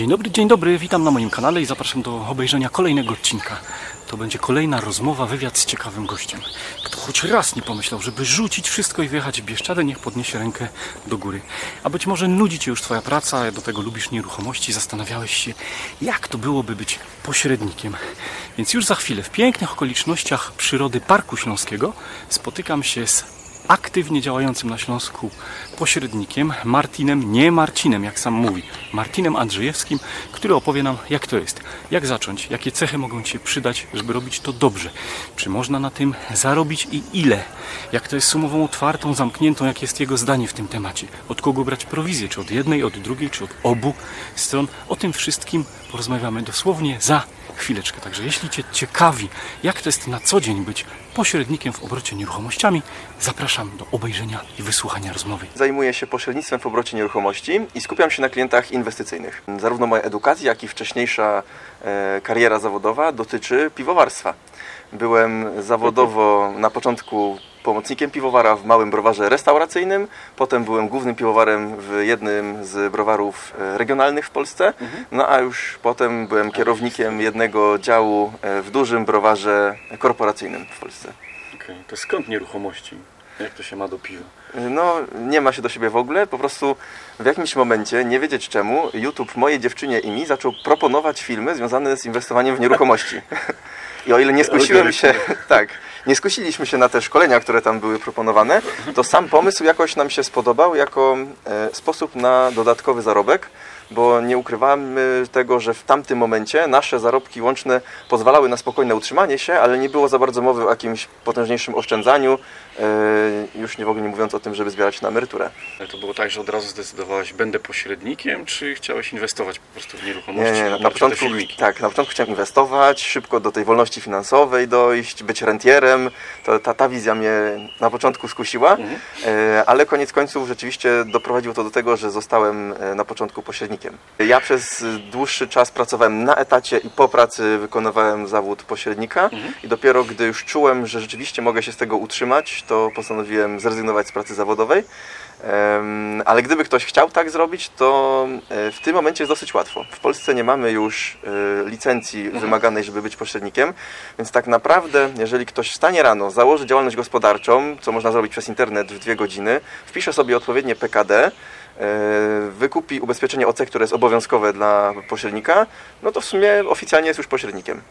Dzień dobry, dzień dobry, witam na moim kanale i zapraszam do obejrzenia kolejnego odcinka. To będzie kolejna rozmowa, wywiad z ciekawym gościem. Kto choć raz nie pomyślał, żeby rzucić wszystko i wyjechać w Bieszczady, niech podniesie rękę do góry. A być może nudzi Cię już Twoja praca, do tego lubisz nieruchomości, zastanawiałeś się, jak to byłoby być pośrednikiem. Więc już za chwilę, w pięknych okolicznościach przyrody Parku Śląskiego, spotykam się z aktywnie działającym na Śląsku pośrednikiem Martinem, nie Marcinem, jak sam mówi, Martinem Andrzejewskim, który opowie nam, jak to jest, jak zacząć, jakie cechy mogą Ci się przydać, żeby robić to dobrze, czy można na tym zarobić i ile, jak to jest sumową otwartą, zamkniętą, jak jest jego zdanie w tym temacie, od kogo brać prowizję, czy od jednej, od drugiej, czy od obu stron. O tym wszystkim porozmawiamy dosłownie za chwileczkę. Także jeśli Cię ciekawi, jak to jest na co dzień być pośrednikiem w obrocie nieruchomościami, zapraszam do obejrzenia i wysłuchania rozmowy. Zajmuję się pośrednictwem w obrocie nieruchomości i skupiam się na klientach inwestycyjnych. Zarówno moja edukacja, jak i wcześniejsza e, kariera zawodowa dotyczy piwowarstwa. Byłem zawodowo na początku pomocnikiem piwowara w małym browarze restauracyjnym, potem byłem głównym piwowarem w jednym z browarów e, regionalnych w Polsce, no a już potem byłem kierownikiem jednego działu e, w dużym browarze korporacyjnym w Polsce. Okej, to skąd nieruchomości? Jak to się ma do piwa? No, nie ma się do siebie w ogóle. Po prostu w jakimś momencie, nie wiedzieć czemu, YouTube mojej dziewczynie i mi zaczął proponować filmy związane z inwestowaniem w nieruchomości. I o ile nie skusiłem się, tak, nie skusiliśmy się na te szkolenia, które tam były proponowane, to sam pomysł jakoś nam się spodobał jako e, sposób na dodatkowy zarobek, bo nie ukrywamy tego, że w tamtym momencie nasze zarobki łączne pozwalały na spokojne utrzymanie się, ale nie było za bardzo mowy o jakimś potężniejszym oszczędzaniu, już nie w ogóle nie mówiąc o tym, żeby zbierać na emeryturę. Ale to było tak, że od razu zdecydowałeś, będę pośrednikiem, czy chciałeś inwestować po prostu w nieruchomości? Nie, nie, na początku, tak, na początku chciałem inwestować, szybko do tej wolności finansowej dojść, być rentierem. To, ta, ta wizja mnie na początku skusiła, e, ale koniec końców rzeczywiście doprowadziło to do tego, że zostałem e, na początku pośrednikiem. Ja przez e, dłuższy czas pracowałem na etacie i po pracy wykonywałem zawód pośrednika i dopiero gdy już czułem, że rzeczywiście mogę się z tego utrzymać, to postanowiłem zrezygnować z pracy zawodowej. Ale gdyby ktoś chciał tak zrobić, to e, w tym momencie jest dosyć łatwo. W Polsce nie mamy już e, licencji wymaganej, żeby być pośrednikiem, więc tak naprawdę, jeżeli ktoś wstanie rano, założy działalność gospodarczą, co można zrobić przez internet w dwie godziny, wpisze sobie odpowiednie PKD, e, wykupi ubezpieczenie OC, które jest obowiązkowe dla pośrednika, no to w sumie oficjalnie jest już pośrednikiem.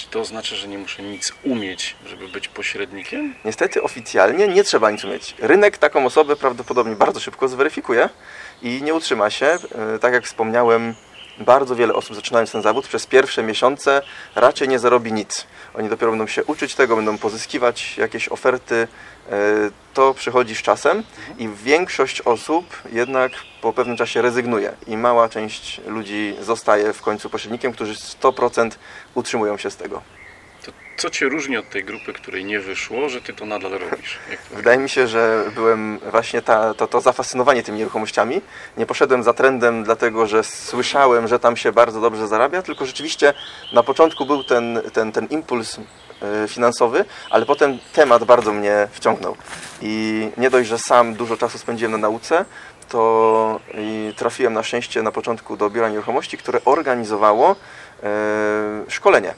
Czy to oznacza, że nie muszę nic umieć, żeby być pośrednikiem? Niestety oficjalnie nie trzeba nic umieć. Rynek taką osobę prawdopodobnie bardzo szybko zweryfikuje i nie utrzyma się. E, Tak jak wspomniałem, bardzo wiele osób zaczynając ten zawód przez pierwsze miesiące raczej nie zarobi nic. Oni dopiero będą się uczyć tego, będą pozyskiwać jakieś oferty. E, To przychodzi z czasem i większość osób jednak po pewnym czasie rezygnuje i mała część ludzi zostaje w końcu pośrednikiem, którzy 100% utrzymują się z tego. Co Cię różni od tej grupy, której nie wyszło, że Ty to nadal robisz? To... Wydaje mi się, że byłem właśnie ta, to, to zafascynowanie tymi nieruchomościami. Nie poszedłem za trendem, dlatego że słyszałem, że tam się bardzo dobrze zarabia, tylko rzeczywiście na początku był ten, ten, ten impuls e, finansowy, ale potem temat bardzo mnie wciągnął. I nie dość, że sam dużo czasu spędziłem na nauce, to trafiłem na szczęście na początku do biura nieruchomości, które organizowało e, szkolenie.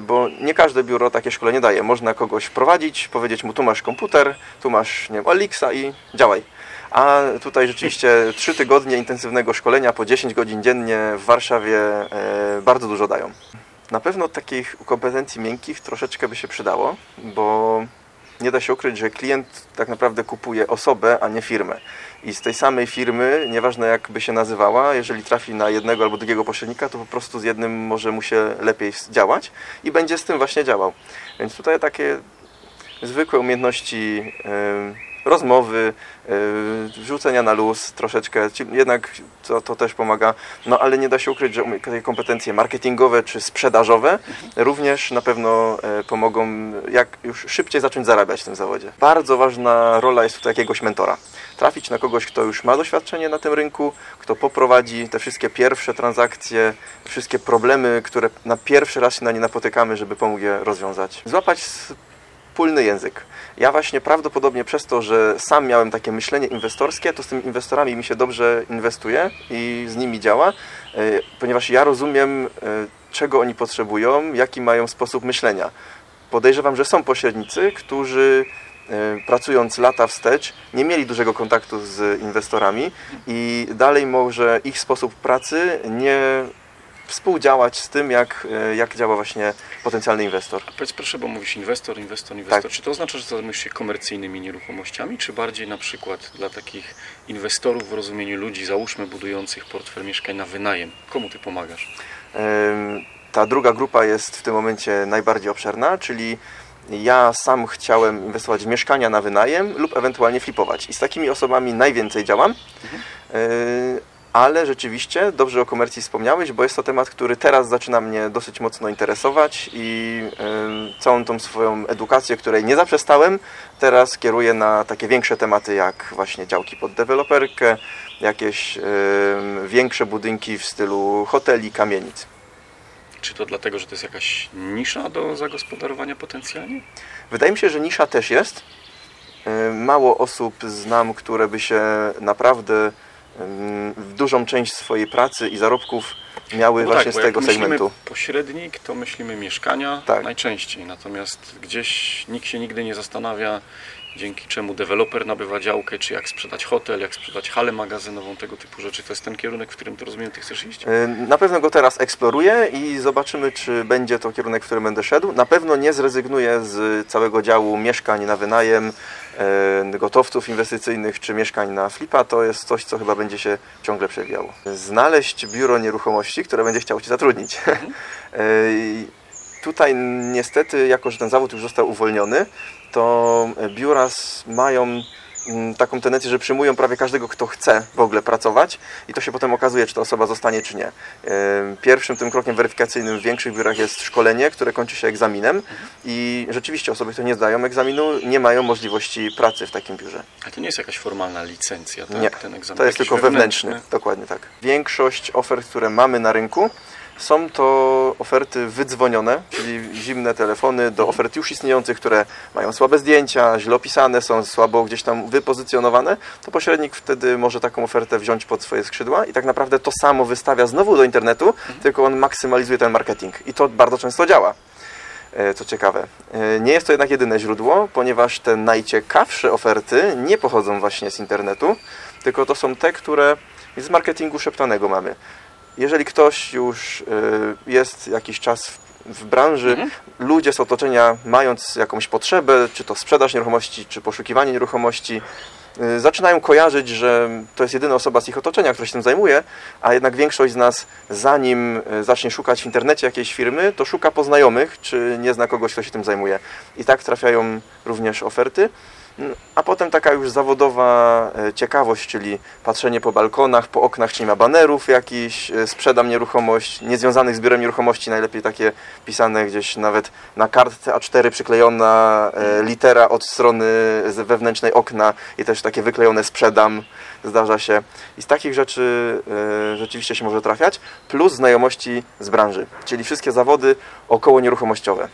Bo nie każde biuro takie szkolenie daje. Można kogoś wprowadzić, powiedzieć mu tu masz komputer, tu masz nie wiem, Elixa i działaj. A tutaj rzeczywiście trzy tygodnie intensywnego szkolenia po 10 godzin dziennie w Warszawie e, bardzo dużo dają. Na pewno takich kompetencji miękkich troszeczkę by się przydało, bo nie da się ukryć, że klient tak naprawdę kupuje osobę, a nie firmę. I z tej samej firmy, nieważne jak by się nazywała, jeżeli trafi na jednego albo drugiego pośrednika, to po prostu z jednym może mu się lepiej działać i będzie z tym właśnie działał. Więc tutaj takie zwykłe umiejętności y, rozmowy, y, rzucenia na luz troszeczkę, jednak to, to też pomaga, no ale nie da się ukryć, że takie kompetencje marketingowe czy sprzedażowe również na pewno e, pomogą jak już szybciej zacząć zarabiać w tym zawodzie. Bardzo ważna rola jest tutaj jakiegoś mentora. Trafić na kogoś, kto już ma doświadczenie na tym rynku, kto poprowadzi te wszystkie pierwsze transakcje, wszystkie problemy, które na pierwszy raz się na nie napotykamy, żeby pomógł je rozwiązać. Złapać z pólny język. Ja właśnie prawdopodobnie przez to, że sam miałem takie myślenie inwestorskie, to z tymi inwestorami mi się dobrze inwestuje i z nimi działa, e, ponieważ ja rozumiem, e, czego oni potrzebują, jaki mają sposób myślenia. Podejrzewam, że są pośrednicy, którzy pracując lata wstecz, nie mieli dużego kontaktu z inwestorami i dalej może ich sposób pracy nie współdziałać z tym, jak, e, jak działa właśnie potencjalny inwestor. A powiedz proszę, bo mówisz inwestor, inwestor, inwestor. Tak. Czy to oznacza, że zajmujesz się komercyjnymi nieruchomościami, czy bardziej na przykład dla takich inwestorów w rozumieniu ludzi, załóżmy, budujących portfel mieszkań na wynajem? Komu ty pomagasz? Ta druga grupa jest w tym momencie najbardziej obszerna, czyli ja sam chciałem inwestować w mieszkania na wynajem lub ewentualnie flipować. I z takimi osobami najwięcej działam. E, Ale rzeczywiście dobrze o komercji wspomniałeś, bo jest to temat, który teraz zaczyna mnie dosyć mocno interesować i em, całą tą swoją edukację, której nie zaprzestałem, teraz kieruję na takie większe tematy jak właśnie działki pod deweloperkę, jakieś em, większe budynki w stylu hoteli, kamienic. Czy to dlatego, że to jest jakaś nisza do zagospodarowania potencjalnie? Wydaje mi się, że nisza też jest. E, Mało osób znam, które by się naprawdę em, w dużą część swojej pracy i zarobków miały No właśnie bo z tego segmentu. pośrednik, to myślimy mieszkania Tak. najczęściej. Natomiast gdzieś nikt się nigdy nie zastanawia, dzięki czemu deweloper nabywa działkę, czy jak sprzedać hotel, jak sprzedać halę magazynową, tego typu rzeczy. To jest ten kierunek, w którym to rozumiem, ty chcesz iść? E, Na pewno go teraz eksploruję i zobaczymy, czy będzie to kierunek, w którym będę szedł. Na pewno nie zrezygnuję z całego działu mieszkań na wynajem, e, gotowców inwestycyjnych czy mieszkań na flipa. To jest coś, co chyba będzie się ciągle przewijało. Znaleźć biuro nieruchomości, które będzie chciało Cię zatrudnić. E, i Tutaj niestety, jako że ten zawód już został uwolniony, to biura mają mm, taką tendencję, że przyjmują prawie każdego, kto chce w ogóle pracować i to się potem okazuje, czy ta osoba zostanie, czy nie. Pierwszym tym krokiem weryfikacyjnym w większych biurach jest szkolenie, które kończy się egzaminem i rzeczywiście osoby, które nie zdają egzaminu, nie mają możliwości pracy w takim biurze. A to nie jest jakaś formalna licencja, tak? Nie, to jest tylko wewnętrzny. Dokładnie tak. Większość ofert, które mamy na rynku, są to oferty wydzwonione, czyli zimne telefony do ofert już istniejących, które mają słabe zdjęcia, źle opisane, są słabo gdzieś tam wypozycjonowane, to pośrednik wtedy może taką ofertę wziąć pod swoje skrzydła i tak naprawdę to samo wystawia znowu do internetu, tylko on maksymalizuje ten marketing i to bardzo często działa. E, Co ciekawe. E, Nie jest to jednak jedyne źródło, ponieważ te najciekawsze oferty nie pochodzą właśnie z internetu, tylko to są te, które z marketingu szeptanego mamy. Jeżeli ktoś już e, jest jakiś czas w, w branży, Mhm. ludzie z otoczenia mając jakąś potrzebę, czy to sprzedaż nieruchomości, czy poszukiwanie nieruchomości, e, zaczynają kojarzyć, że to jest jedyna osoba z ich otoczenia, która się tym zajmuje, a jednak większość z nas, zanim e, zacznie szukać w internecie jakiejś firmy, to szuka poznajomych, czy nie zna kogoś, kto się tym zajmuje. I tak trafiają również oferty. A potem taka już zawodowa e, ciekawość, czyli patrzenie po balkonach, po oknach, czy nie ma banerów jakichś, e, sprzedam nieruchomość, niezwiązanych z biurem nieruchomości, najlepiej takie pisane gdzieś nawet na kartce A4 przyklejona e, litera od strony wewnętrznej okna i też takie wyklejone sprzedam, zdarza się. I z takich rzeczy rzeczywiście się może trafiać, plus znajomości z branży, czyli wszystkie zawody około nieruchomościowe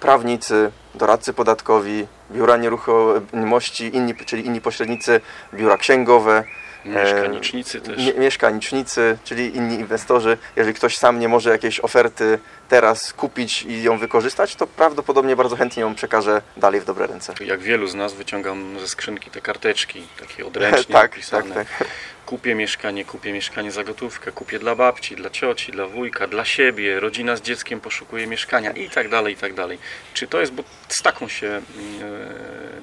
prawnicy, doradcy podatkowi, biura nieruchomości, inni, czyli inni pośrednicy, biura księgowe, Mieszkanicznicy też. mie- mieszkanicznicy, czyli inni inwestorzy. Jeżeli ktoś sam nie może jakiejś oferty teraz kupić i ją wykorzystać, to prawdopodobnie bardzo chętnie ją przekaże dalej w dobre ręce. Jak wielu z nas wyciągam ze skrzynki te karteczki, takie odręcznie tak, napisane. tak, tak. Kupię mieszkanie, kupię mieszkanie za gotówkę, kupię dla babci, dla cioci, dla wujka, dla siebie, rodzina z dzieckiem poszukuje mieszkania i tak dalej, i tak dalej. Czy to jest, bo z taką się e,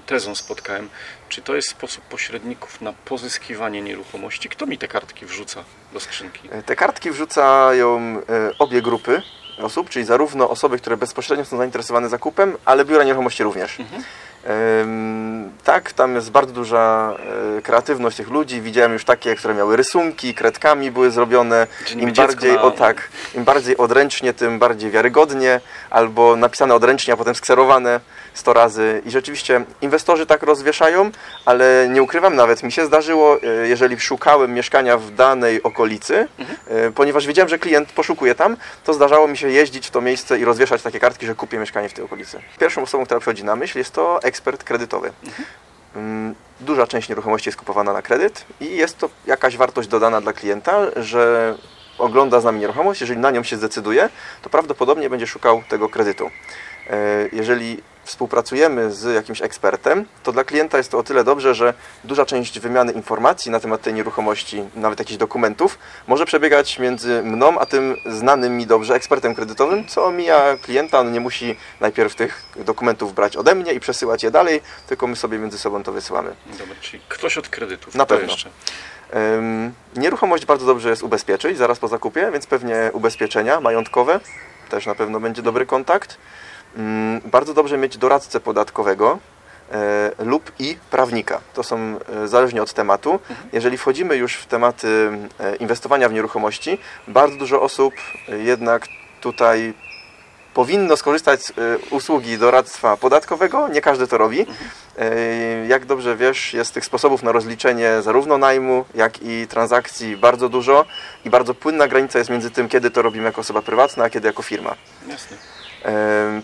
tezą spotkałem, czy to jest sposób pośredników na pozyskiwanie nieruchomości? Kto mi te kartki wrzuca do skrzynki? Te kartki wrzucają e, obie grupy osób, czyli zarówno osoby, które bezpośrednio są zainteresowane zakupem, ale biura nieruchomości również. Mhm. Tak, tam jest bardzo duża e, kreatywność tych ludzi. Widziałem już takie, które miały rysunki, kredkami były zrobione. Niby Im bardziej, o tak, im bardziej odręcznie, tym bardziej wiarygodnie, albo napisane odręcznie, a potem skserowane 100 razy. I rzeczywiście inwestorzy tak rozwieszają, ale nie ukrywam, nawet mi się zdarzyło, e, jeżeli szukałem mieszkania w danej okolicy, e, ponieważ wiedziałem, że klient poszukuje tam, to zdarzało mi się jeździć w to miejsce i rozwieszać takie kartki, że kupię mieszkanie w tej okolicy. Pierwszą osobą, która przychodzi na myśl, jest to ekspert kredytowy. Mm, Duża część nieruchomości jest kupowana na kredyt i jest to jakaś wartość dodana dla klienta, że ogląda z nami nieruchomość, jeżeli na nią się zdecyduje, to prawdopodobnie będzie szukał tego kredytu. E, Jeżeli współpracujemy z jakimś ekspertem, to dla klienta jest to o tyle dobrze, że duża część wymiany informacji na temat tej nieruchomości, nawet jakichś dokumentów, może przebiegać między mną a tym znanym mi dobrze ekspertem kredytowym, co omija klienta. On nie musi najpierw tych dokumentów brać ode mnie i przesyłać je dalej, tylko my sobie między sobą to wysyłamy. Dobra, czyli ktoś od kredytów. Na pewno. jeszcze? Nieruchomość bardzo dobrze jest ubezpieczyć zaraz po zakupie, więc pewnie ubezpieczenia majątkowe też na pewno będzie dobry kontakt. Ym, Bardzo dobrze mieć doradcę podatkowego e, lub i prawnika. To są e, zależnie od tematu. Jeżeli wchodzimy już w tematy e, inwestowania w nieruchomości, bardzo dużo osób jednak tutaj powinno skorzystać z usługi doradztwa podatkowego. Nie każdy to robi. E, Jak dobrze wiesz, jest tych sposobów na rozliczenie zarówno najmu, jak i transakcji bardzo dużo i bardzo płynna granica jest między tym, kiedy to robimy jako osoba prywatna, a kiedy jako firma. Jasne.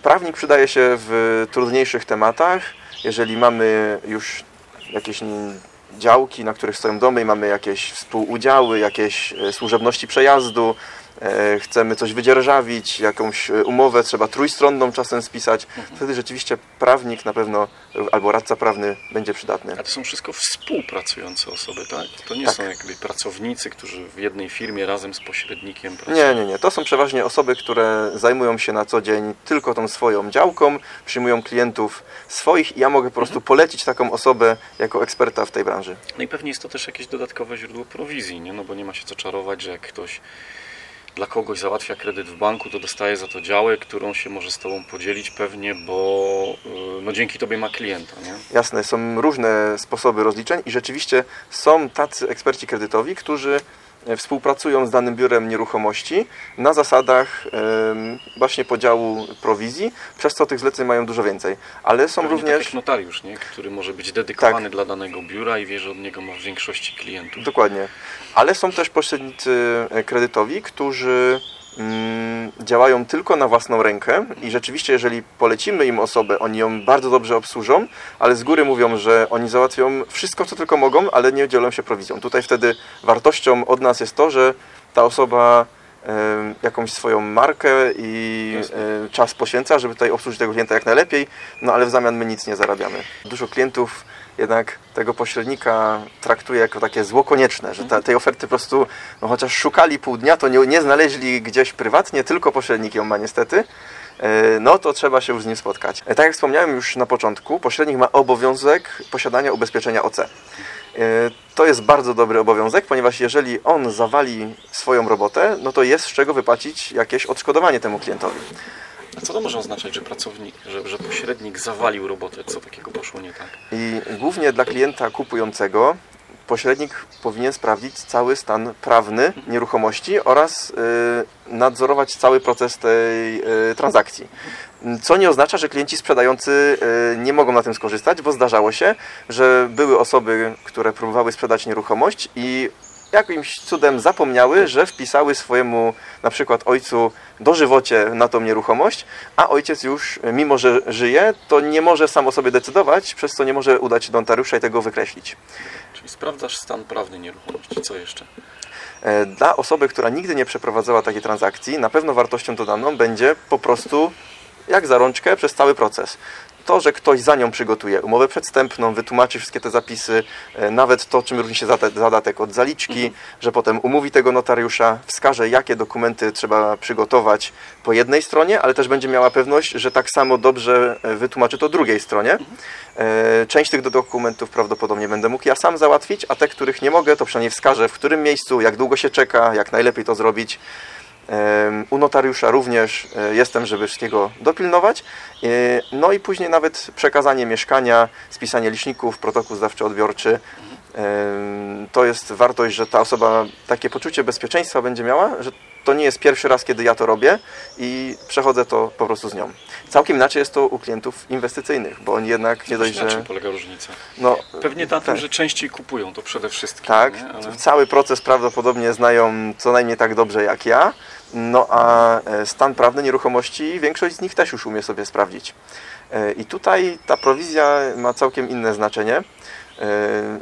Prawnik przydaje się w trudniejszych tematach, jeżeli mamy już jakieś działki, na których stoją domy i mamy jakieś współudziały, jakieś e, służebności przejazdu, chcemy coś wydzierżawić, jakąś e, umowę trzeba trójstronną czasem spisać, wtedy rzeczywiście prawnik na pewno e, albo radca prawny będzie przydatny. A to są wszystko współpracujące osoby, tak? To nie Tak. są jakby pracownicy, którzy w jednej firmie razem z pośrednikiem pracują. Nie, nie, nie. To są przeważnie osoby, które zajmują się na co dzień tylko tą swoją działką, przyjmują klientów swoich i ja mogę po prostu polecić taką osobę jako eksperta w tej branży. No i pewnie jest to też jakieś dodatkowe źródło prowizji, nie? No bo nie ma się co czarować, że jak ktoś dla kogoś załatwia kredyt w banku, to dostaje za to działę, którą się może z Tobą podzielić pewnie, bo y, no dzięki Tobie ma klienta, nie? Jasne, są różne sposoby rozliczeń i rzeczywiście są tacy eksperci kredytowi, którzy współpracują z danym biurem nieruchomości na zasadach właśnie podziału prowizji, przez co tych zleceń mają dużo więcej. Ale są Pewnie tak również... jak notariusz, nie? Który może być dedykowany Tak. dla danego biura i wie, że od niego ma w większości klientów. Dokładnie. Ale są też pośrednicy e, kredytowi, którzy działają tylko na własną rękę i rzeczywiście, jeżeli polecimy im osobę, oni ją bardzo dobrze obsłużą, ale z góry mówią, że oni załatwią wszystko, co tylko mogą, ale nie dzielą się prowizją. Tutaj wtedy wartością od nas jest to, że ta osoba jakąś swoją markę i e, czas poświęca, żeby tutaj obsłużyć tego klienta jak najlepiej, no ale w zamian my nic nie zarabiamy. Dużo klientów jednak tego pośrednika traktuje jako takie zło konieczne, że ta, tej oferty po prostu, no chociaż szukali pół dnia, to nie, nie znaleźli gdzieś prywatnie, tylko pośrednik ją ma niestety, e, no to trzeba się już z nim spotkać. E, Tak jak wspomniałem już na początku, pośrednik ma obowiązek posiadania ubezpieczenia OC. E, To jest bardzo dobry obowiązek, ponieważ jeżeli on zawali swoją robotę, no to jest z czego wypłacić jakieś odszkodowanie temu klientowi. Co to może oznaczać, że pracownik, że, że pośrednik zawalił robotę? Co takiego poszło nie tak? I głównie dla klienta kupującego pośrednik powinien sprawdzić cały stan prawny nieruchomości oraz y, nadzorować cały proces tej y, transakcji. Co nie oznacza, że klienci sprzedający y, nie mogą na tym skorzystać, bo zdarzało się, że były osoby, które próbowały sprzedać nieruchomość i jakimś cudem zapomniały, że wpisały swojemu na przykład ojcu dożywocie na tą nieruchomość, a ojciec już, mimo że żyje, to nie może sam o sobie decydować, przez co nie może udać się do notariusza i tego wykreślić. Czyli sprawdzasz stan prawny nieruchomości. Co jeszcze? E, Dla osoby, która nigdy nie przeprowadzała takiej transakcji, na pewno wartością dodaną będzie po prostu jak za rączkę przez cały proces. To, że ktoś za nią przygotuje umowę przedstępną, wytłumaczy wszystkie te zapisy, e, nawet to, czym różni się zadatek od zaliczki, że potem umówi tego notariusza, wskaże, jakie dokumenty trzeba przygotować po jednej stronie, ale też będzie miała pewność, że tak samo dobrze e, wytłumaczy to drugiej stronie. E, Część tych dokumentów prawdopodobnie będę mógł ja sam załatwić, a te, których nie mogę, to przynajmniej wskażę, w którym miejscu, jak długo się czeka, jak najlepiej to zrobić. U notariusza również e, jestem, żeby wszystkiego dopilnować. E, No i później nawet przekazanie mieszkania, spisanie liczników, protokół zdawczy-odbiorczy. To jest wartość, że ta osoba takie poczucie bezpieczeństwa będzie miała, że to nie jest pierwszy raz, kiedy ja to robię i przechodzę to po prostu z nią. Całkiem inaczej jest to u klientów inwestycyjnych, bo oni jednak nie dość, Na czym że... polega różnica? No, Pewnie na tym, tak. że częściej kupują to przede wszystkim. Tak? Ale... cały proces prawdopodobnie znają co najmniej tak dobrze jak ja. No a e, stan prawny nieruchomości większość z nich też już umie sobie sprawdzić. E, I tutaj ta prowizja ma całkiem inne znaczenie. E,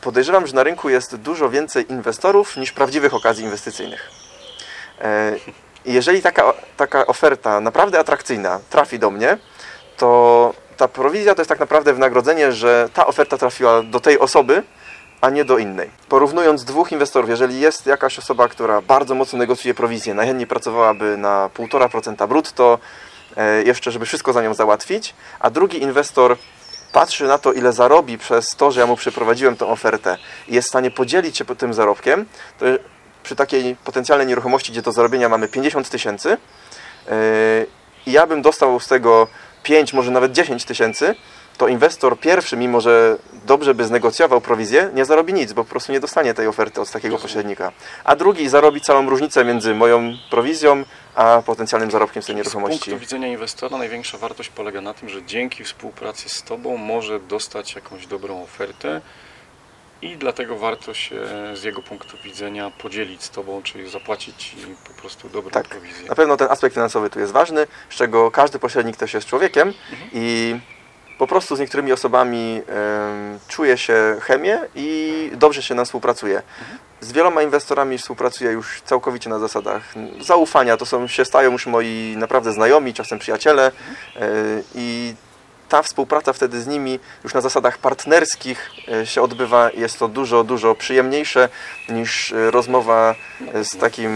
Podejrzewam, że na rynku jest dużo więcej inwestorów niż prawdziwych okazji inwestycyjnych. E, Jeżeli taka, taka oferta naprawdę atrakcyjna trafi do mnie, to ta prowizja to jest tak naprawdę wynagrodzenie, że ta oferta trafiła do tej osoby, a nie do innej. Porównując dwóch inwestorów, jeżeli jest jakaś osoba, która bardzo mocno negocjuje prowizję, najchętniej pracowałaby na 1,5% brutto, e, jeszcze żeby wszystko za nią załatwić, a drugi inwestor patrzy na to, ile zarobi przez to, że ja mu przeprowadziłem tę ofertę i jest w stanie podzielić się tym zarobkiem, to przy takiej potencjalnej nieruchomości, gdzie do zarobienia mamy 50 tysięcy yy, i ja bym dostał z tego 5, może nawet 10 tysięcy, to inwestor pierwszy, mimo że dobrze by znegocjował prowizję, nie zarobi nic, bo po prostu nie dostanie tej oferty od takiego pośrednika. A drugi zarobi całą różnicę między moją prowizją, a potencjalnym zarobkiem z tej Z nieruchomości. punktu widzenia inwestora największa wartość polega na tym, że dzięki współpracy z Tobą może dostać jakąś dobrą ofertę i dlatego warto się z jego punktu widzenia podzielić z Tobą, czyli zapłacić Ci po prostu dobrą Tak. prowizję. Na pewno ten aspekt finansowy tu jest ważny, z czego każdy pośrednik też jest człowiekiem i po prostu z niektórymi osobami em, czuje się chemię i dobrze się nam współpracuje. Z wieloma inwestorami współpracuję już całkowicie na zasadach zaufania. To są, się stają już moi naprawdę znajomi, czasem przyjaciele e, i ta współpraca wtedy z nimi już na zasadach partnerskich e, się odbywa. Jest to dużo, dużo przyjemniejsze niż e, rozmowa e, z takim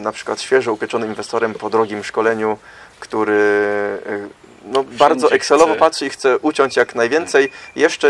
na przykład świeżo upieczonym inwestorem po drogim szkoleniu, który no, bardzo Excelowo chce. patrzy i chce uciąć jak najwięcej. Jeszcze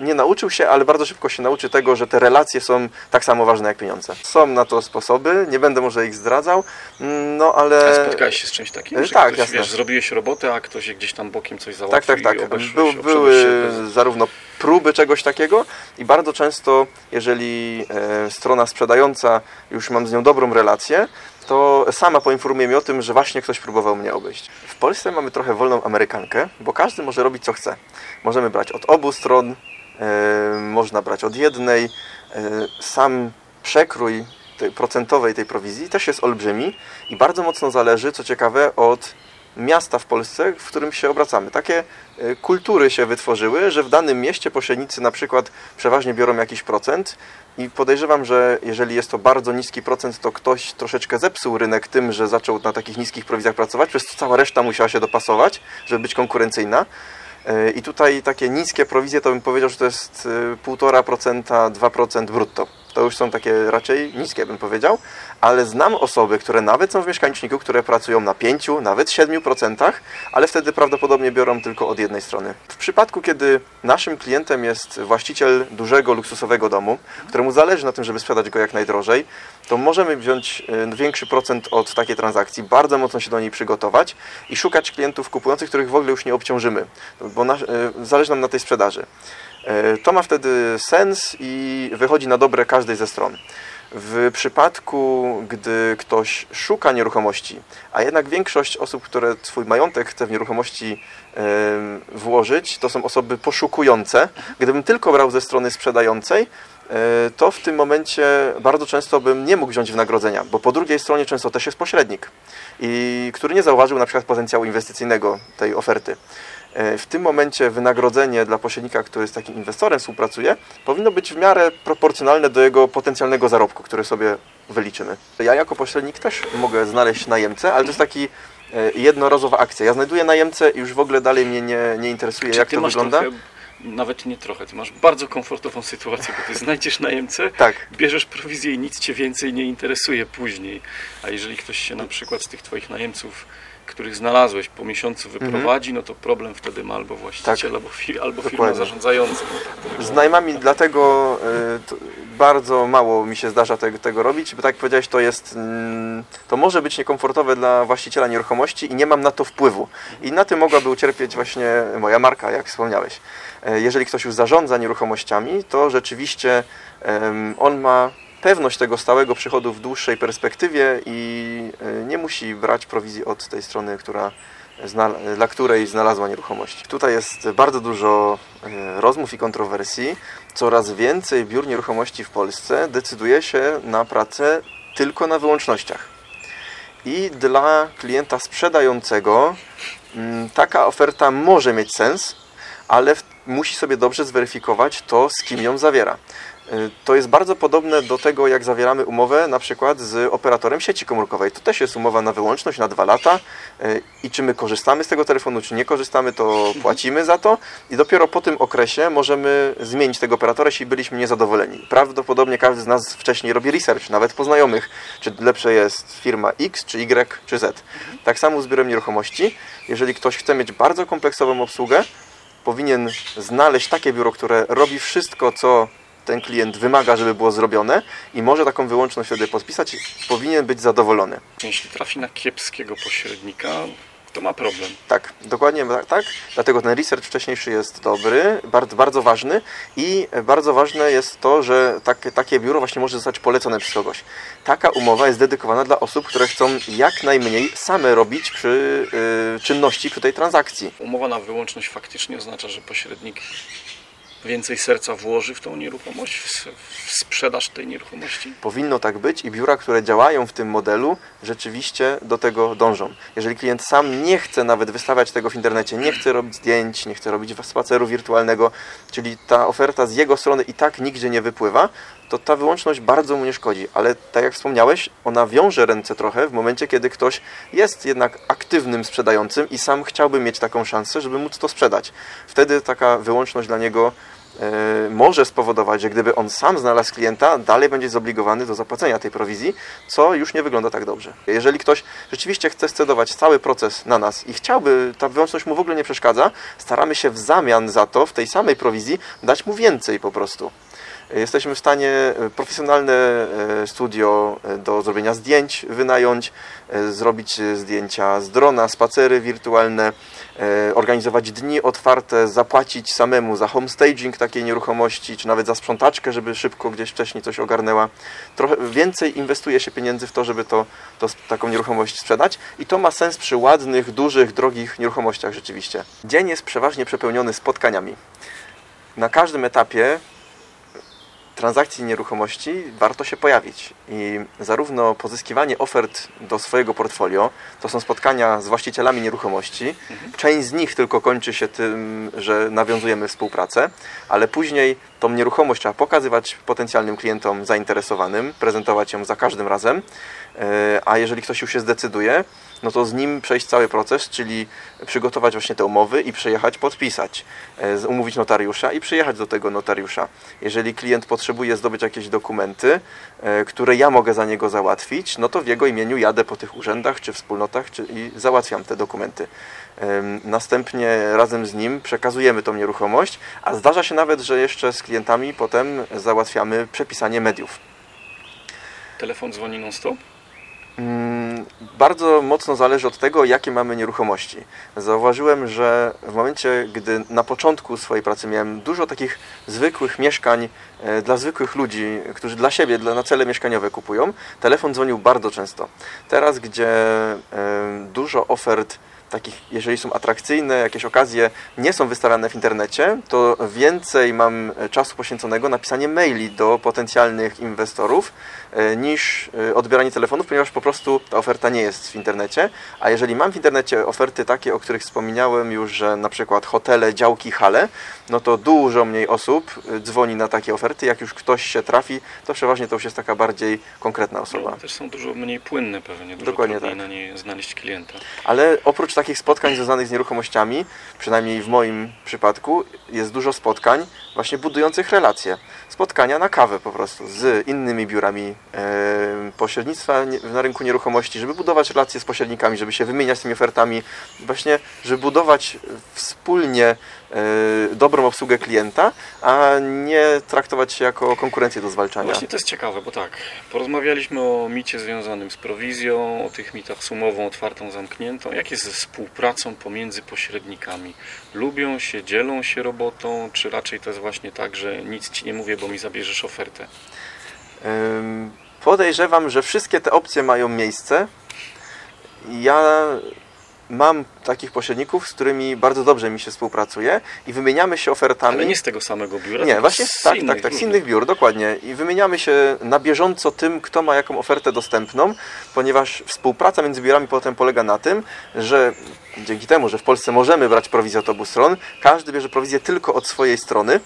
e, nie nauczył się, ale bardzo szybko się nauczy tego, że te relacje są tak samo ważne jak pieniądze. Są na to sposoby, nie będę może ich zdradzał, mm, no ale... A spotkałeś się z czymś takim? E, Że tak, ktoś, jasne. wiesz, zrobiłeś robotę, a ktoś gdzieś tam bokiem coś Tak, załatwił tak, tak. obeszłeś, Był, były bez... zarówno próby czegoś takiego i bardzo często, jeżeli e, strona sprzedająca, już mam z nią dobrą relację, to sama poinformuje mnie o tym, że właśnie ktoś próbował mnie obejść. Polsce mamy trochę wolną amerykankę, bo każdy może robić co chce. Możemy brać od obu stron, e, można brać od jednej. E, sam przekrój tej procentowej tej prowizji też jest olbrzymi i bardzo mocno zależy, co ciekawe, od miasta w Polsce, w którym się obracamy. Takie e, kultury się wytworzyły, że w danym mieście pośrednicy na przykład przeważnie biorą jakiś procent i podejrzewam, że jeżeli jest to bardzo niski procent, to ktoś troszeczkę zepsuł rynek tym, że zaczął na takich niskich prowizjach pracować, przez co cała reszta musiała się dopasować, żeby być konkurencyjna. E, I tutaj takie niskie prowizje to bym powiedział, że to jest e, 1,5%, 2% brutto. To już są takie raczej niskie, bym powiedział, ale znam osoby, które nawet są w mieszkaniczniku, które pracują na 5, nawet 7%, ale wtedy prawdopodobnie biorą tylko od jednej strony. W przypadku, kiedy naszym klientem jest właściciel dużego, luksusowego domu, któremu zależy na tym, żeby sprzedać go jak najdrożej, to możemy wziąć e, większy procent od takiej transakcji, bardzo mocno się do niej przygotować i szukać klientów kupujących, których w ogóle już nie obciążymy, bo e, zależy nam na tej sprzedaży. E, To ma wtedy sens i wychodzi na dobre każdej ze stron. W przypadku, gdy ktoś szuka nieruchomości, a jednak większość osób, które swój majątek chce w nieruchomości włożyć, to są osoby poszukujące. Gdybym tylko brał ze strony sprzedającej, e, to w tym momencie bardzo często bym nie mógł wziąć wynagrodzenia, bo po drugiej stronie często też jest pośrednik, i który nie zauważył na przykład potencjału inwestycyjnego tej oferty. E, W tym momencie wynagrodzenie dla pośrednika, który z takim inwestorem współpracuje, powinno być w miarę proporcjonalne do jego potencjalnego zarobku, który sobie wyliczymy. Ja jako pośrednik też mogę znaleźć najemcę, ale to jest taki e, jednorazowa akcja. Ja znajduję najemcę i już w ogóle dalej mnie nie, nie interesuje, Czy jak to wygląda. Trochę, nawet nie trochę, ty masz bardzo komfortową sytuację, bo ty znajdziesz najemcę, Tak. bierzesz prowizję i nic cię więcej nie interesuje później. A jeżeli ktoś się na przykład z tych twoich najemców których znalazłeś po miesiącu wyprowadzi, no to problem wtedy ma albo właściciel, Tak. albo, fi, albo firma Dokładnie. zarządzająca. Z najmami dlatego y, bardzo mało mi się zdarza tego, tego robić, bo tak jak powiedziałeś, to jest, mm, to może być niekomfortowe dla właściciela nieruchomości i nie mam na to wpływu. I na tym mogłaby ucierpieć właśnie moja marka, jak wspomniałeś. E, Jeżeli ktoś już zarządza nieruchomościami, to rzeczywiście on ma pewność tego stałego przychodu w dłuższej perspektywie i e, nie musi brać prowizji od tej strony, która dla której znalazła nieruchomość. Tutaj jest bardzo dużo e, rozmów i kontrowersji. Coraz więcej biur nieruchomości w Polsce decyduje się na pracę tylko na wyłącznościach. I dla klienta sprzedającego mm, taka oferta może mieć sens, ale musi sobie dobrze zweryfikować to, z kim ją zawiera. Y, To jest bardzo podobne do tego, jak zawieramy umowę na przykład z operatorem sieci komórkowej. To też jest umowa na wyłączność na dwa lata y, i czy my korzystamy z tego telefonu, czy nie korzystamy, to płacimy za to i dopiero po tym okresie możemy zmienić tego operatora, jeśli byliśmy niezadowoleni. Prawdopodobnie każdy z nas wcześniej robi research, nawet po znajomych, czy lepsze jest firma X, czy Y, czy Z. Tak samo z biurem nieruchomości. Jeżeli ktoś chce mieć bardzo kompleksową obsługę, powinien znaleźć takie biuro, które robi wszystko, co ten klient wymaga, żeby było zrobione i może taką wyłączność wtedy podpisać, powinien być zadowolony. Jeśli trafi na kiepskiego pośrednika, to ma problem. Tak, dokładnie tak, tak. Dlatego ten research wcześniejszy jest dobry, bardzo, bardzo ważny i bardzo ważne jest to, że takie, takie biuro właśnie może zostać polecone przez kogoś. Taka umowa jest dedykowana dla osób, które chcą jak najmniej same robić przy y, czynności przy tej transakcji. Umowa na wyłączność faktycznie oznacza, że pośrednik więcej serca włoży w tą nieruchomość, w, sprzedaż tej nieruchomości. Powinno tak być i biura, które działają w tym modelu, rzeczywiście do tego dążą. Jeżeli klient sam nie chce nawet wystawiać tego w internecie, nie chce robić zdjęć, nie chce robić spaceru wirtualnego, czyli ta oferta z jego strony i tak nigdzie nie wypływa, to ta wyłączność bardzo mu nie szkodzi. Ale tak jak wspomniałeś, ona wiąże ręce trochę w momencie, kiedy ktoś jest jednak aktywnym sprzedającym i sam chciałby mieć taką szansę, żeby móc to sprzedać. Wtedy taka wyłączność dla niego e, może spowodować, że gdyby on sam znalazł klienta, dalej będzie zobligowany do zapłacenia tej prowizji, co już nie wygląda tak dobrze. Jeżeli ktoś rzeczywiście chce scedować cały proces na nas i chciałby, ta wyłączność mu w ogóle nie przeszkadza, staramy się w zamian za to, w tej samej prowizji, dać mu więcej po prostu. Jesteśmy w stanie e, profesjonalne e, studio e, do zrobienia zdjęć wynająć, zrobić zdjęcia z drona, spacery wirtualne, organizować dni otwarte, zapłacić samemu za homestaging takiej nieruchomości, czy nawet za sprzątaczkę, żeby szybko gdzieś wcześniej coś ogarnęła. Trochę więcej inwestuje się pieniędzy w to, żeby to, to taką nieruchomość sprzedać i to ma sens przy ładnych, dużych, drogich nieruchomościach rzeczywiście. Dzień jest przeważnie przepełniony spotkaniami. Na każdym etapie transakcji nieruchomości warto się pojawić. I zarówno pozyskiwanie ofert do swojego portfolio, to są spotkania z właścicielami nieruchomości. Część z nich tylko kończy się tym, że nawiązujemy współpracę, ale później tą nieruchomość trzeba pokazywać potencjalnym klientom zainteresowanym, prezentować ją za każdym razem. E, A jeżeli ktoś już się zdecyduje, no to z nim przejść cały proces, czyli przygotować właśnie te umowy i przyjechać podpisać, e, umówić notariusza i przyjechać do tego notariusza. Jeżeli klient potrzebuje zdobyć jakieś dokumenty, e, które ja mogę za niego załatwić, no to w jego imieniu jadę po tych urzędach czy wspólnotach czy, i załatwiam te dokumenty. Następnie razem z nim przekazujemy tą nieruchomość, a zdarza się nawet, że jeszcze z klientami potem załatwiamy przepisanie mediów. Telefon dzwoni non-stop. Bardzo mocno zależy od tego, jakie mamy nieruchomości. Zauważyłem, że w momencie, gdy na początku swojej pracy miałem dużo takich zwykłych mieszkań e, dla zwykłych ludzi, którzy dla siebie, dla, na cele mieszkaniowe kupują, telefon dzwonił bardzo często. Teraz, gdzie e, dużo ofert takich, jeżeli są atrakcyjne, jakieś okazje nie są wystawiane w internecie, to więcej mam e, czasu poświęconego na pisanie maili do potencjalnych inwestorów niż e, odbieranie telefonów, ponieważ po prostu ta oferta nie jest w internecie. A jeżeli mam w internecie oferty takie, o których wspomniałem już, że na przykład hotele, działki, hale, no to dużo mniej osób e, dzwoni na takie oferty. Jak już ktoś się trafi, to przeważnie to już jest taka bardziej konkretna osoba. No, też są dużo mniej płynne pewnie, dużo Dokładnie tak. na nie znaleźć klienta. Ale oprócz takich spotkań związanych z nieruchomościami, przynajmniej w moim przypadku, jest dużo spotkań właśnie budujących relacje. Spotkania na kawę po prostu z innymi biurami e, pośrednictwa na rynku nieruchomości, żeby budować relacje z pośrednikami, żeby się wymieniać tymi ofertami, właśnie, żeby budować wspólnie e, dobrą obsługę klienta, a nie traktować się jako konkurencję do zwalczania. Właśnie to jest ciekawe, bo tak, porozmawialiśmy o micie związanym z prowizją, o tych mitach z umową otwartą, zamkniętą. Jak jest ze współpracą pomiędzy pośrednikami? Lubią się, dzielą się robotą, czy raczej to jest właśnie tak, że nic ci nie mówię, bo mi zabierzesz ofertę? Podejrzewam, że wszystkie te opcje mają miejsce. Ja mam takich pośredników, z którymi bardzo dobrze mi się współpracuje i wymieniamy się ofertami. Ale nie z tego samego biura, Nie, właśnie z tak, innych, tak, tak, z innych biur, dokładnie. I wymieniamy się na bieżąco tym, kto ma jaką ofertę dostępną, ponieważ współpraca między biurami potem polega na tym, że dzięki temu, że w Polsce możemy brać prowizję od obu stron, każdy bierze prowizję tylko od swojej strony.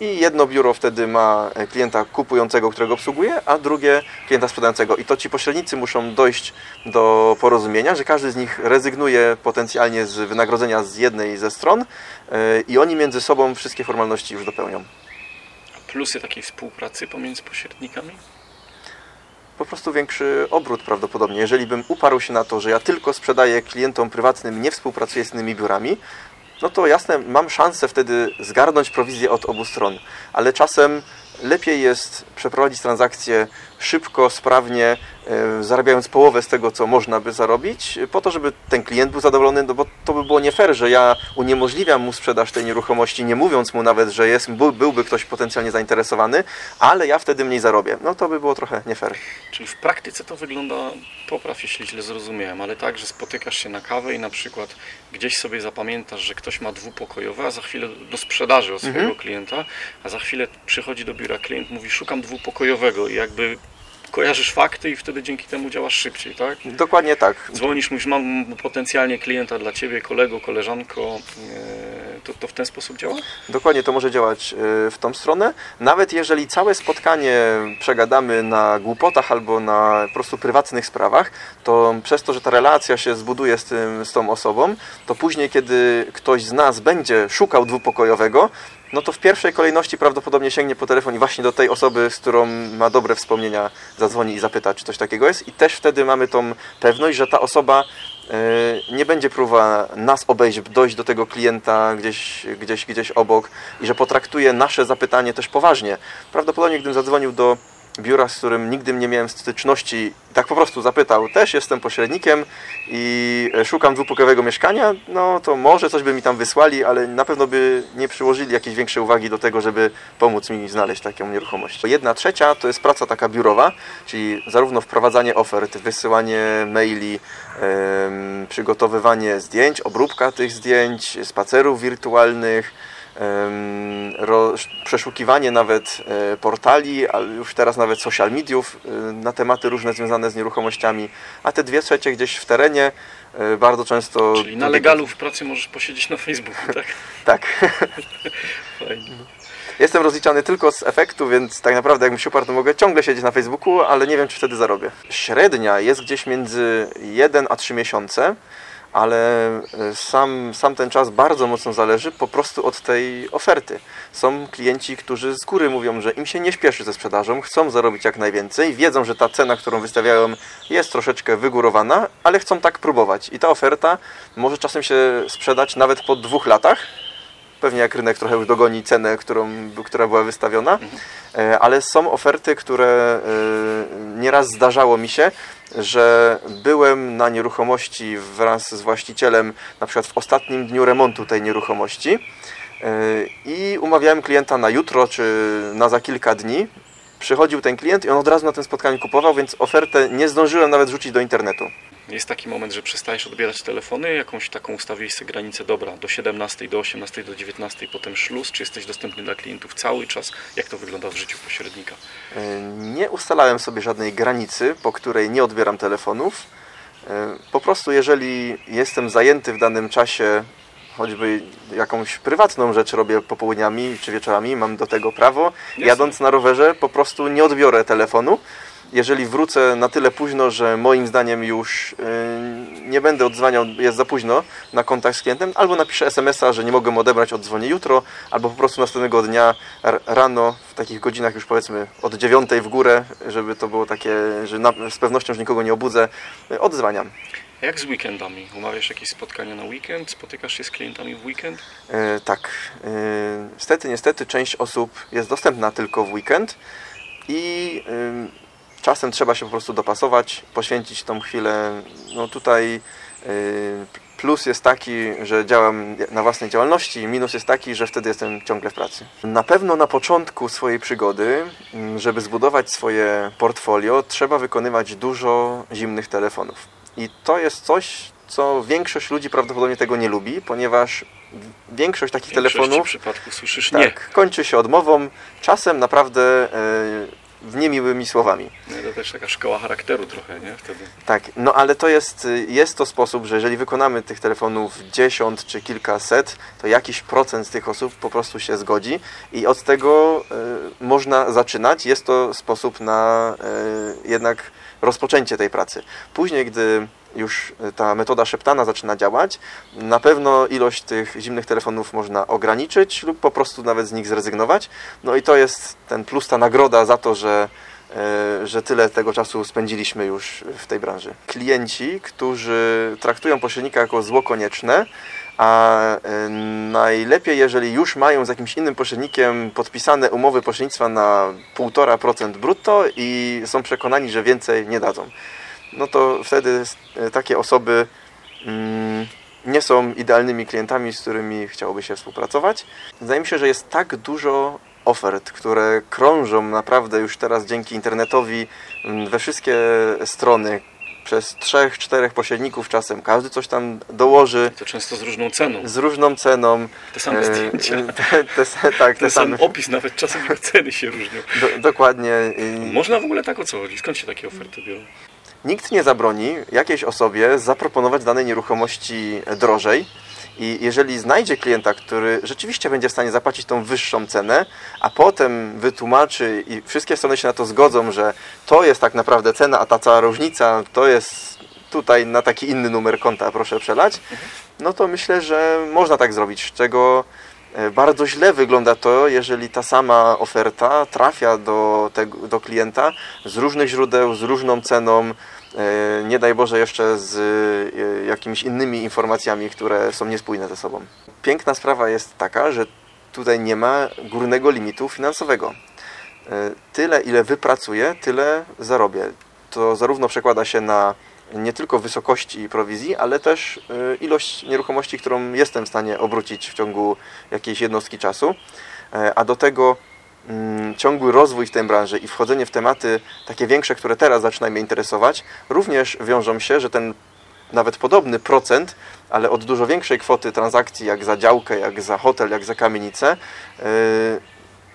I jedno biuro wtedy ma klienta kupującego, którego obsługuje, a drugie klienta sprzedającego. I to ci pośrednicy muszą dojść do porozumienia, że każdy z nich rezygnuje potencjalnie z wynagrodzenia z jednej ze stron yy, i oni między sobą wszystkie formalności już dopełnią. Plusy takiej współpracy pomiędzy pośrednikami? Po prostu większy obrót prawdopodobnie. Jeżeli bym uparł się na to, że ja tylko sprzedaję klientom prywatnym, nie współpracuję z innymi biurami, no to jasne, mam szansę wtedy zgarnąć prowizję od obu stron, ale czasem lepiej jest przeprowadzić transakcję szybko, sprawnie, zarabiając połowę z tego, co można by zarobić, po to, żeby ten klient był zadowolony, no bo to by było nie fair, że ja uniemożliwiam mu sprzedaż tej nieruchomości, nie mówiąc mu nawet, że jest, był, byłby ktoś potencjalnie zainteresowany, ale ja wtedy mniej zarobię. No to by było trochę nie fair. Czyli w praktyce to wygląda, popraw jeśli źle zrozumiałem, ale tak, że spotykasz się na kawę i na przykład gdzieś sobie zapamiętasz, że ktoś ma dwupokojowe, a za chwilę do sprzedaży od swojego klienta, a za chwilę przychodzi do biura klient, mówi szukam dwupokojowego i jakby kojarzysz fakty i wtedy dzięki temu działasz szybciej, tak? Dokładnie tak. Dzwonisz, mówisz, mam potencjalnie klienta dla Ciebie, kolego, koleżanko, e, to, to w ten sposób działa? Dokładnie to może działać y, w tą stronę. Nawet jeżeli całe spotkanie przegadamy na głupotach albo na po prostu prywatnych sprawach, to przez to, że ta relacja się zbuduje z, tym, z tą osobą, to później, kiedy ktoś z nas będzie szukał dwupokojowego, no to w pierwszej kolejności prawdopodobnie sięgnie po telefon i właśnie do tej osoby, z którą ma dobre wspomnienia, zadzwoni i zapyta, czy coś takiego jest. I też wtedy mamy tą pewność, że ta osoba e, nie będzie próbowała nas obejść, dojść do tego klienta gdzieś, gdzieś, gdzieś obok i że potraktuje nasze zapytanie też poważnie. Prawdopodobnie gdybym zadzwonił do biura, z którym nigdy nie miałem styczności, tak po prostu zapytał, też jestem pośrednikiem i e, szukam dwupokojowego mieszkania, no to może coś by mi tam wysłali, ale na pewno by nie przyłożyli jakiejś większej uwagi do tego, żeby pomóc mi znaleźć taką nieruchomość. Jedna trzecia to jest praca taka biurowa, czyli zarówno wprowadzanie ofert, wysyłanie maili, przygotowywanie zdjęć, obróbka tych zdjęć, spacerów wirtualnych, ro, przeszukiwanie nawet e, portali, ale już teraz nawet social mediów e, na tematy różne związane z nieruchomościami, a te dwie trzecie gdzieś w terenie e, bardzo często... Czyli na legalu w pracy możesz posiedzieć na Facebooku, tak? Tak. Fajnie. Jestem rozliczany tylko z efektu, więc tak naprawdę jakbym się uparł, to mogę ciągle siedzieć na Facebooku, ale nie wiem, czy wtedy zarobię. Średnia jest gdzieś między 1 a 3 miesiące, ale e, sam, sam ten czas bardzo mocno zależy po prostu od tej oferty. Są klienci, którzy z góry mówią, że im się nie śpieszy ze sprzedażą, chcą zarobić jak najwięcej, wiedzą, że ta cena, którą wystawiają jest troszeczkę wygórowana, ale chcą tak próbować. I ta oferta może czasem się sprzedać nawet po dwóch latach, pewnie jak rynek trochę już dogoni cenę, którą, która była wystawiona, E, ale są oferty, które e, nieraz zdarzało mi się, że byłem na nieruchomości wraz z właścicielem na przykład w ostatnim dniu remontu tej nieruchomości e, i umawiałem klienta na jutro czy na za kilka dni. Przychodził ten klient i on od razu na tym spotkaniu kupował, więc ofertę nie zdążyłem nawet rzucić do internetu. Jest taki moment, że przestajesz odbierać telefony, jakąś taką ustawiłeś sobie granicę, dobra, do 17, do 18, do 19, potem szluz, czy jesteś dostępny dla klientów cały czas? Jak to wygląda w życiu pośrednika? E, Nie ustalałem sobie żadnej granicy, po której nie odbieram telefonów. E, Po prostu, jeżeli jestem zajęty w danym czasie, choćby jakąś prywatną rzecz robię popołudniami czy wieczorami, mam do tego prawo, jadąc na rowerze, po prostu nie odbiorę telefonu. Jeżeli wrócę na tyle późno, że moim zdaniem już yy, nie będę odzwaniał, jest za późno na kontakt z klientem, albo napiszę SMS-a, że nie mogę odebrać, odzwonię jutro, albo po prostu następnego dnia rano, w takich godzinach już powiedzmy od dziewiątej w górę, żeby to było takie, że na, z pewnością, że nikogo nie obudzę, yy, odzwaniam. Jak z weekendami? Umawiasz jakieś spotkania na weekend? Spotykasz się z klientami w weekend? E, tak. E, niestety, niestety część osób jest dostępna tylko w weekend i e, czasem trzeba się po prostu dopasować, poświęcić tą chwilę. No tutaj e, plus jest taki, że działam na własnej działalności, minus jest taki, że wtedy jestem ciągle w pracy. Na pewno na początku swojej przygody, m, żeby zbudować swoje portfolio, trzeba wykonywać dużo zimnych telefonów. I to jest coś, co większość ludzi prawdopodobnie tego nie lubi, ponieważ większość takich W telefonów przypadków słyszysz nie. tak, kończy się odmową, czasem naprawdę e, w niemiłymi słowami. No, To też taka szkoła charakteru trochę, nie? Wtedy. Tak, no ale to jest, jest to sposób, że jeżeli wykonamy tych telefonów dziesiąt czy kilkaset, to jakiś procent z tych osób po prostu się zgodzi i od tego y, można zaczynać. Jest to sposób na y, jednak rozpoczęcie tej pracy. Później, gdy już ta metoda szeptana zaczyna działać, na pewno ilość tych zimnych telefonów można ograniczyć lub po prostu nawet z nich zrezygnować. No i to jest ten plus, ta nagroda za to, że e, że tyle tego czasu spędziliśmy już w tej branży. Klienci, którzy traktują pośrednika jako zło konieczne, a e, najlepiej, jeżeli już mają z jakimś innym pośrednikiem podpisane umowy pośrednictwa na 1,5% brutto i są przekonani, że więcej nie dadzą. No to wtedy e, takie osoby mm, nie są idealnymi klientami, z którymi chciałoby się współpracować. Wydaje mi się, że jest tak dużo ofert, które krążą naprawdę już teraz dzięki internetowi mm, we wszystkie strony przez trzech, czterech pośredników czasem. Każdy coś tam dołoży To często z różną ceną. z różną ceną. Te same E, zdjęcia. Te, te, te, tak, te Ten sam same. opis, nawet czasem ceny się różnią. Do, dokładnie. Można w ogóle tak o co chodzi? Skąd się takie oferty biorą? Nikt nie zabroni jakiejś osobie zaproponować danej nieruchomości drożej. I jeżeli znajdzie klienta, który rzeczywiście będzie w stanie zapłacić tą wyższą cenę, a potem wytłumaczy i wszystkie strony się na to zgodzą, że to jest tak naprawdę cena, a ta cała różnica to jest tutaj na taki inny numer konta, proszę przelać, no to myślę, że można tak zrobić, czego bardzo źle wygląda to, jeżeli ta sama oferta trafia do, tego, do klienta z różnych źródeł, z różną ceną, e, nie daj Boże jeszcze z e, jakimiś innymi informacjami, które są niespójne ze sobą. Piękna sprawa jest taka, że tutaj nie ma górnego limitu finansowego. E, Tyle, ile wypracuję, tyle zarobię. To zarówno przekłada się na nie tylko wysokości prowizji, ale też y, ilość nieruchomości, którą jestem w stanie obrócić w ciągu jakiejś jednostki czasu. E, A do tego mm, ciągły rozwój w tej branży i wchodzenie w tematy takie większe, które teraz zaczynają mnie interesować, również wiążą się, że ten nawet podobny procent, ale od dużo większej kwoty transakcji, jak za działkę, jak za hotel, jak za kamienicę, y,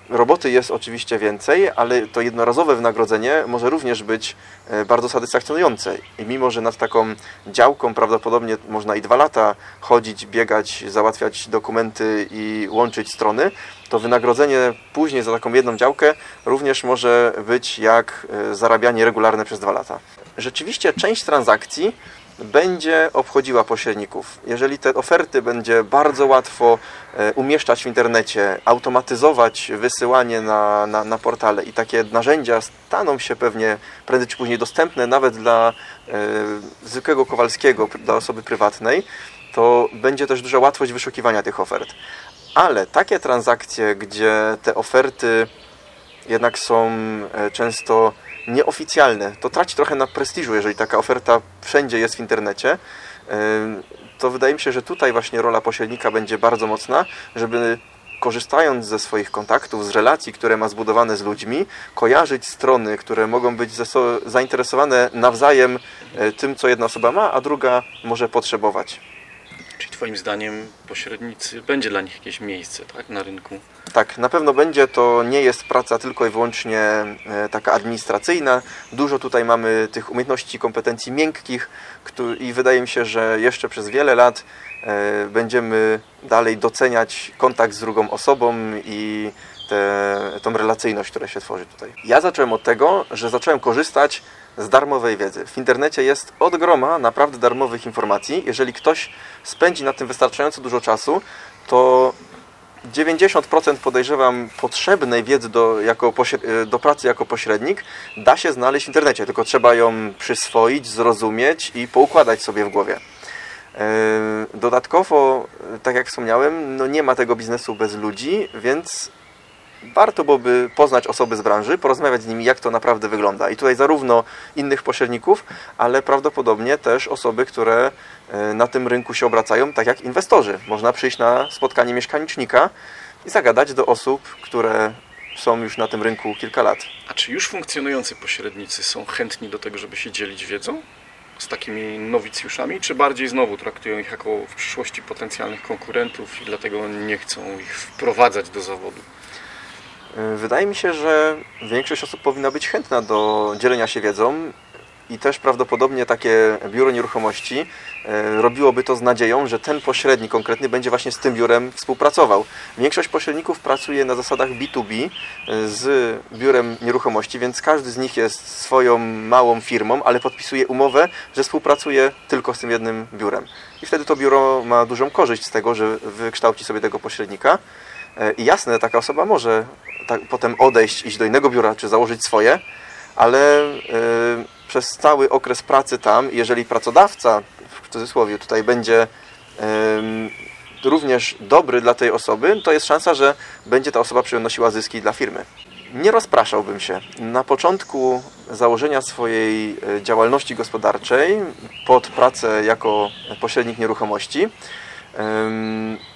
Roboty jest oczywiście więcej, ale to jednorazowe wynagrodzenie może również być e, bardzo satysfakcjonujące. I mimo, że nad taką działką prawdopodobnie można i dwa lata chodzić, biegać, załatwiać dokumenty i łączyć strony, to wynagrodzenie później za taką jedną działkę również może być jak e, zarabianie regularne przez dwa lata. Rzeczywiście część transakcji będzie obchodziła pośredników. Jeżeli te oferty będzie bardzo łatwo e, umieszczać w internecie, automatyzować wysyłanie na, na, na portale i takie narzędzia staną się pewnie prędzej czy później dostępne nawet dla e, zwykłego Kowalskiego, dla osoby prywatnej, to będzie też duża łatwość wyszukiwania tych ofert. Ale takie transakcje, gdzie te oferty jednak są e, często nieoficjalne. To traci trochę na prestiżu, jeżeli taka oferta wszędzie jest w internecie. To wydaje mi się, że tutaj właśnie rola pośrednika będzie bardzo mocna, żeby korzystając ze swoich kontaktów, z relacji, które ma zbudowane z ludźmi, kojarzyć strony, które mogą być zainteresowane nawzajem e, tym, co jedna osoba ma, a druga może potrzebować. Czyli Twoim zdaniem pośrednicy, będzie dla nich jakieś miejsce tak, na rynku? Tak, na pewno będzie. To nie jest praca tylko i wyłącznie e, taka administracyjna. Dużo tutaj mamy tych umiejętności, kompetencji miękkich i wydaje mi się, że jeszcze przez wiele lat e, będziemy dalej doceniać kontakt z drugą osobą i tą relacyjność, która się tworzy tutaj. Ja zacząłem od tego, że zacząłem korzystać z darmowej wiedzy. W internecie jest od groma naprawdę darmowych informacji. Jeżeli ktoś spędzi na tym wystarczająco dużo czasu, to 90% podejrzewam potrzebnej wiedzy do, jako pośre- do pracy jako pośrednik da się znaleźć w internecie, tylko trzeba ją przyswoić, zrozumieć i poukładać sobie w głowie. Yy, Dodatkowo, yy, tak jak wspomniałem, no nie ma tego biznesu bez ludzi, więc warto byłoby poznać osoby z branży, porozmawiać z nimi, jak to naprawdę wygląda. I tutaj zarówno innych pośredników, ale prawdopodobnie też osoby, które e, na tym rynku się obracają, tak jak inwestorzy. Można przyjść na spotkanie mieszkanicznika i zagadać do osób, które są już na tym rynku kilka lat. A czy już funkcjonujący pośrednicy są chętni do tego, żeby się dzielić wiedzą z takimi nowicjuszami, czy bardziej znowu traktują ich jako w przyszłości potencjalnych konkurentów i dlatego nie chcą ich wprowadzać do zawodu? E, Wydaje mi się, że większość osób powinna być chętna do dzielenia się wiedzą i też prawdopodobnie takie biuro nieruchomości e, robiłoby to z nadzieją, że ten pośrednik konkretny będzie właśnie z tym biurem współpracował. Większość pośredników pracuje na zasadach B2B e, z biurem nieruchomości, więc każdy z nich jest swoją małą firmą, ale podpisuje umowę, że współpracuje tylko z tym jednym biurem. I wtedy to biuro ma dużą korzyść z tego, że wykształci sobie tego pośrednika. I jasne, taka osoba może tak, potem odejść, iść do innego biura, czy założyć swoje, ale e, przez cały okres pracy tam, jeżeli pracodawca, w cudzysłowie tutaj będzie em, również dobry dla tej osoby, to jest szansa, że będzie ta osoba przynosiła zyski dla firmy. Nie rozpraszałbym się. Na początku założenia swojej e, działalności gospodarczej pod pracę jako pośrednik nieruchomości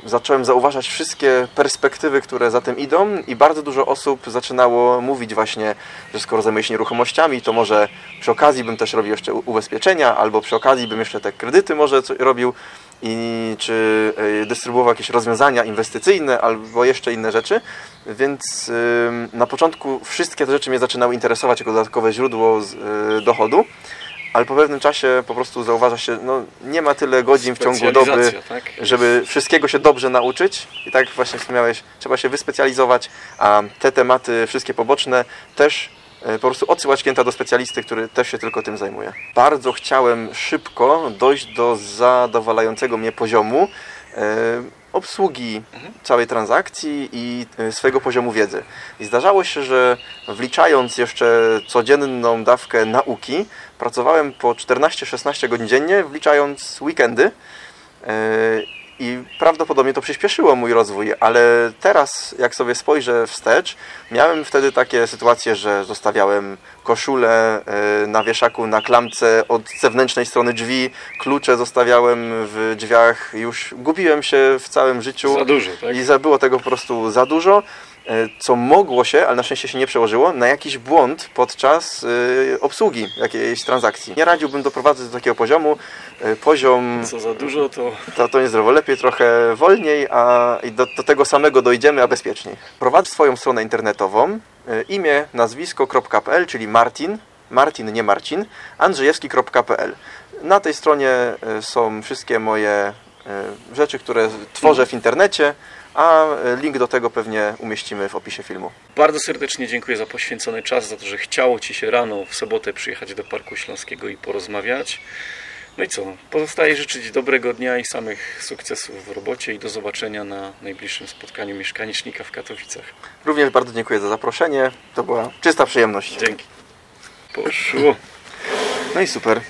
zacząłem zauważać wszystkie perspektywy, które za tym idą i bardzo dużo osób zaczynało mówić właśnie, że skoro zajmuję się nieruchomościami, to może przy okazji bym też robił jeszcze ubezpieczenia, albo przy okazji bym jeszcze te kredyty może robił i czy y, dystrybuował jakieś rozwiązania inwestycyjne, albo jeszcze inne rzeczy, więc na początku wszystkie te rzeczy mnie zaczynały interesować jako dodatkowe źródło y, dochodu, ale po pewnym czasie po prostu zauważa się, no nie ma tyle godzin w ciągu doby, tak? żeby wszystkiego się dobrze nauczyć i tak właśnie wspomniałeś, trzeba się wyspecjalizować, a te tematy wszystkie poboczne też e, po prostu odsyłać klienta do specjalisty, który też się tylko tym zajmuje. Bardzo chciałem szybko dojść do zadowalającego mnie poziomu e, obsługi całej transakcji i e, swojego poziomu wiedzy. I zdarzało się, że wliczając jeszcze codzienną dawkę nauki, pracowałem po 14-16 godzin dziennie, wliczając weekendy. Prawdopodobnie to przyspieszyło mój rozwój, ale teraz, jak sobie spojrzę wstecz, miałem wtedy takie sytuacje, że zostawiałem koszulę e, na wieszaku na klamce od zewnętrznej strony drzwi, klucze zostawiałem w drzwiach, już gubiłem się w całym życiu Za dużo, tak? i za, było tego po prostu za dużo, co mogło się, ale na szczęście się nie przełożyło, na jakiś błąd podczas e, obsługi jakiejś transakcji. Nie radziłbym doprowadzać do takiego poziomu. E, Poziom Co za dużo, to to, to niezdrowo, lepiej trochę wolniej, a i do, do tego samego dojdziemy, a bezpieczniej. Prowadzę swoją stronę internetową, e, imię, nazwisko.pl, czyli Martin, Martin, nie Marcin, andrzejewski.pl. Na tej stronie e, są wszystkie moje e, rzeczy, które tworzę w internecie, a e, link do tego pewnie umieścimy w opisie filmu. bardzo serdecznie dziękuję za poświęcony czas, za to, że chciało Ci się rano w sobotę przyjechać do Parku Śląskiego i porozmawiać. No i co? Pozostaje życzyć dobrego dnia i samych sukcesów w robocie i do zobaczenia na najbliższym spotkaniu mieszkanicznika w Katowicach. Również bardzo dziękuję za zaproszenie. To była czysta przyjemność. Dzięki. Poszło. No i super.